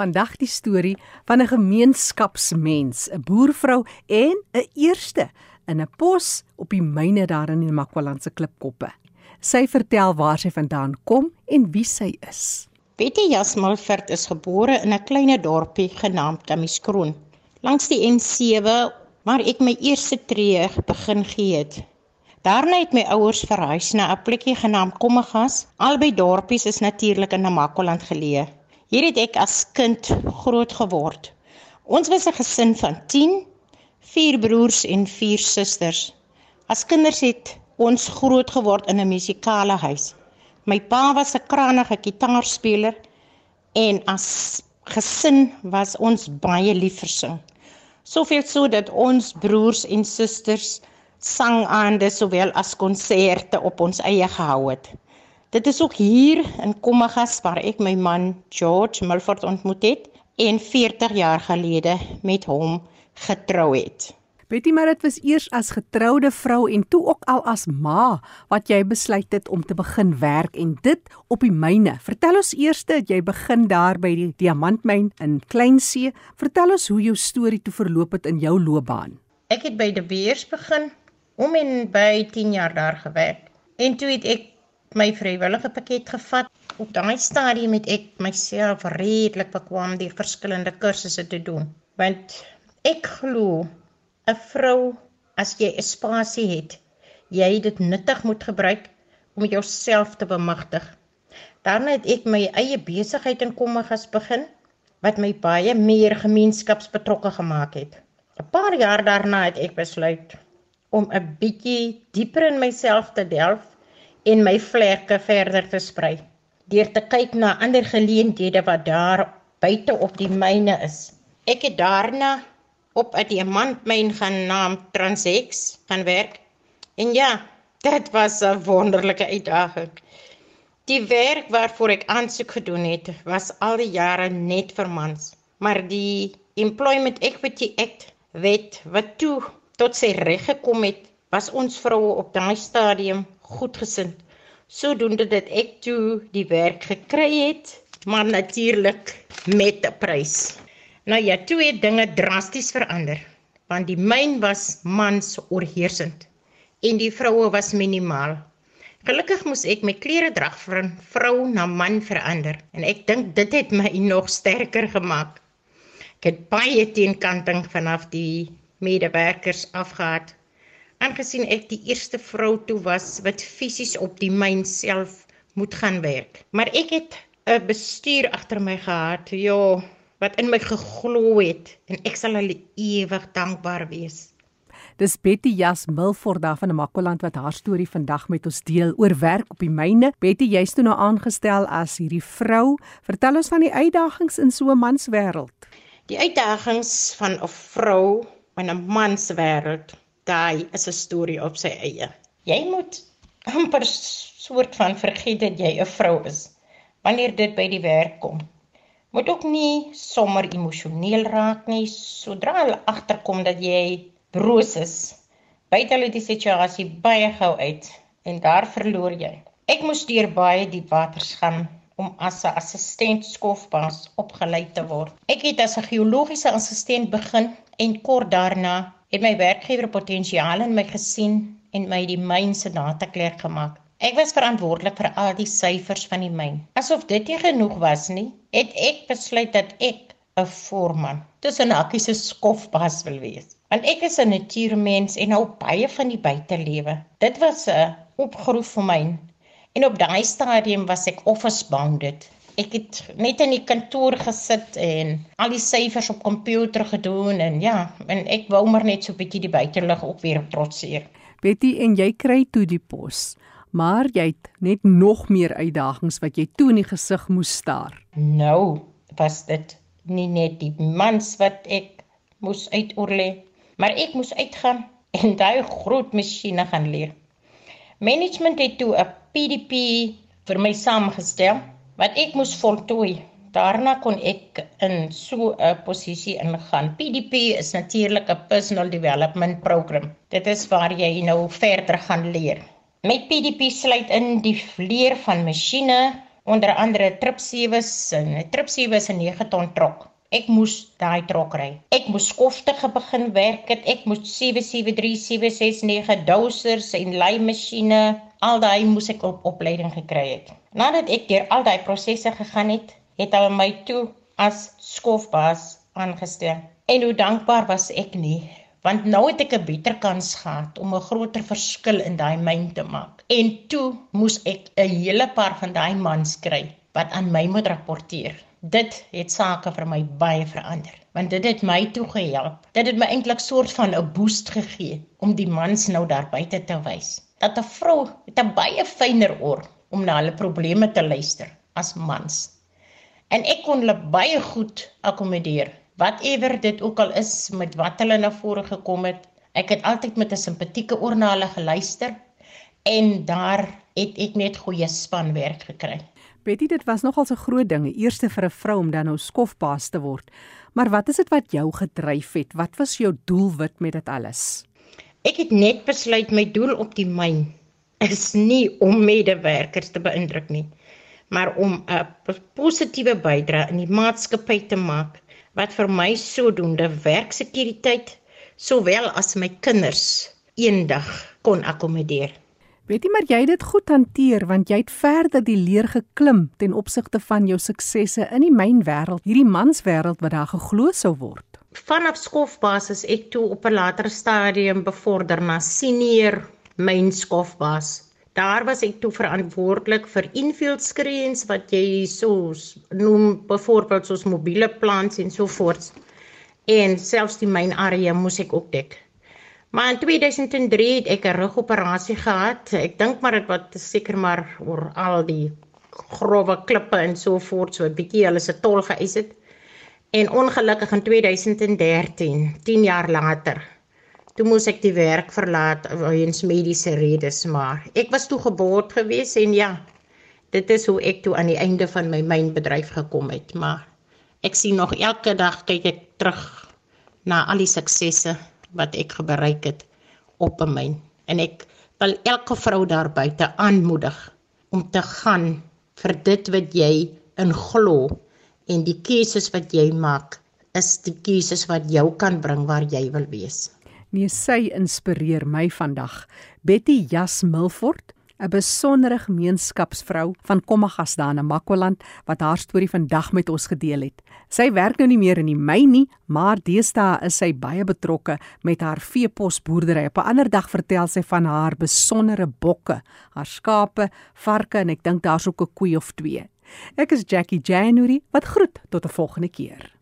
Vandag die storie van 'n gemeenskapsmens, 'n boervrou en 'n eerste in 'n pos op die myne daar in die Makwalandse klipkoppe. Sy vertel waar sy vandaan kom en wie sy is. Betty Jasmalvert is gebore in 'n klein dorpie genaamd Kamiskroon, langs die N7 waar ek my eerste tree begin gee het. Daarna het my ouers verhuis na 'n plekkie genaamd Kommegas. Albei dorpies is natuurlik in Namakwaland geleë. Hier het ek as kind groot geword. Ons was 'n gesin van 10, vier broers en vier susters. As kinders het ons groot geword in 'n musikale huis. My pa was 'n krangige kitaarspeler en as gesin was ons baie lief vir sing. Soveel so dat ons broers en susters sangaande sowel as konserte op ons eie gehou het. Dit is ook hier in Kommagas waar ek my man George Milford ontmoet het en 40 jaar gelede met hom getrou het. Betty maar dit was eers as getroude vrou en toe ook al as ma wat jy besluit het om te begin werk en dit op die myne. Vertel ons eers dat jy begin daar by die diamantmyn in Kleinsee. Vertel ons hoe jou storie toe verloop het in jou loopbaan. Ek het by die Beers begin om en by 10 jaar daar gewerk. En toe het ek my vrywillige pakket gevat. Op daai stadium het ek myself redelik bekwam die verskillende kursusse te doen. Want ek glo 'n vrou as jy 'n spasie het, jy dit nuttig moet gebruik om jouself te bemagtig. Daarna het ek my eie besigheid in Kommegas begin wat my baie meer gemeenskapsbetrokke gemaak het. 'n Paar jaar daarna het ek besluit om 'n bietjie dieper in myself te delf en my vlerke verder te sprei deur te kyk na ander geleenthede wat daar buite op die myne is. Ek het daarna op 'n diamantmyn genaamd Transex gaan werk. En ja, dit was 'n wonderlike uitdaging. Die werk waarvoor ek aansoek gedoen het, was al die jare net vir mans, maar die Employment Equity Act wet wat toe tot sy reg gekom het, was ons vroue op daai stadium goedgesind. Sodoende dat ek toe die werk gekry het, maar natuurlik met 'n prys. Nou ja, toe het dinge drasties verander, want die myn was mans oorheersend en die vroue was minimaal. Gelukkig moes ek my klere drag van vrou na man verander en ek dink dit het my nog sterker gemaak. Ek het baie teenkanting vanaf die medewerkers afgehad aangesien ek die eerste vrou toe was wat fisies op die myn self moet gaan werk. Maar ek het 'n bestuur agter my gehad, ja, wat in my geglo het en ek sal hulle ewig dankbaar wees. Dis Betty Jas Milford daar van Makwaland wat haar storie vandag met ons deel oor werk op die myne. Betty, jy's toe nou aangestel as hierdie vrou. Vertel ons van die uitdagings in so 'n manswêreld. Die uitdagings van 'n vrou in 'n manswêreld daai is 'n storie op sy eie. Jy moet amper soort van vergeet dat jy 'n vrou is wanneer dit by die werk kom. Moet ook nie sommer emosioneel raak nie sodra hulle agterkom dat jy broos is. Byt hulle die situasie baie gou uit en daar verloor jy. Ek moes deur baie diep waters gaan om as 'n assistent skofbaas opgelei te word. Ek het as 'n geologiese assistent begin en kort daarna het my werkgewer potensiaal in my gesien en my die myn se dataklerk gemaak. Ek was verantwoordelik vir al die syfers van die myn. Asof dit nie genoeg was nie, het ek besluit dat ek 'n voorman tussen hakkies se skofbas wil wees. Want ek is 'n natuurmens en hou baie van die buitelewe. Dit was 'n opgroei vir my. En op daai stadium was ek office bounded ek het net in die kantoor gesit en al die syfers op komputer gedoen en ja, en ek wou maar net so 'n bietjie die buitelug ook weer trotseer. Betty en jy kry toe die pos, maar jy het net nog meer uitdagings wat jy toe in die gesig moes staar. Nou, was dit nie net die mans wat ek moes uitoorlê, maar ek moes uitgaan en daai groot masjiene gaan leer. Management het toe 'n PDP vir my saamgestel wat ek moes voltooi. Daarna kon ek in so 'n posisie ingaan. PDP is natuurlik 'n personal development program. Dit is waar jy nou verder gaan leer. Met PDP sluit in die leer van masjiene, onder andere tripsewes en 'n tripsewe is 'n 9 ton trok. Ek moes daai trok ry. Ek moes skoftige begin werk het. Ek moes 773769 dosers en lymasjiene, al daai moes ek op opleiding gekry het. Nadat ek deur al daai prosesse gegaan het, het hulle my toe as skofbaas aangestel. En hoe dankbaar was ek nie, want nou het ek 'n beter kans gehad om 'n groter verskil in daai myn te maak. En toe moes ek 'n hele paar van daai mans kry wat aan my moet rapporteer. Dit het sake vir my baie verander, want dit het my toe gehelp. Dit het my eintlik soort van 'n boost gegee om die mans nou daar buite te wys dat 'n vrou het 'n baie fyner oor om na hulle probleme te luister as mans. En ek kon hulle baie goed akkommodeer. Whatever dit ook al is met wat hulle na vore gekom het, ek het altyd met 'n simpatieke oor na hulle geluister en daar het ek net goeie spanwerk gekry. Betty, dit was nogal 'n groot ding, eerste vir 'n vrou om dan nou skofbaas te word. Maar wat is dit wat jou gedryf het? Wat was jou doelwit met dit alles? Ek het net besluit my doel op die myn is nie om medewerkers te beïndruk nie, maar om 'n positiewe bydrae in die maatskappy te maak wat vir my sodoende werksekuriteit sowel as my kinders eendag kon akkommodeer. Weet jy maar jy het dit goed hanteer want jy het verder die leer geklim ten opsigte van jou suksesse in die mynwêreld, hierdie manswêreld wat daar geglo sou word. Vanaf skofbasis ek toe op 'n later stadium bevorder na senior mynskofbas. Daar was ek toe verantwoordelik vir infield screens wat jy soos noem byvoorbeeld soos mobiele plants en so voort. En selfs die myn area moes ek ook dek. Maar in 2003 het ek 'n rugoperasie gehad. Ek dink maar dit wat seker maar oor al die grouwe klippe en so voort so 'n bietjie hulle se tol geëis het. En ongelukkig in 2013, 10 jaar later, toe moes ek die werk verlaat weens mediese redes, maar ek was toe geboord geweest en ja, dit is hoe ek toe aan die einde van my mynbedryf gekom het, maar ek sien nog elke dag kyk ek terug na al die suksesse wat ek bereik het op 'n myn. En ek wil elke vrou daar buite aanmoedig om te gaan vir dit wat jy in glo en die keuses wat jy maak is die keuses wat jou kan bring waar jy wil wees. Nee, sy inspireer my vandag. Betty Jas Milford 'n besondere gemeenskapsvrou van Kommagas daar in Makwaland wat haar storie vandag met ons gedeel het. Sy werk nou nie meer in die myn nie, maar deesdae is sy baie betrokke met haar veeposboerdery. Op 'n ander dag vertel sy van haar besondere bokke, haar skape, varke en ek dink daar's ook 'n koei of twee. Ek is Jackie January wat groet tot 'n volgende keer.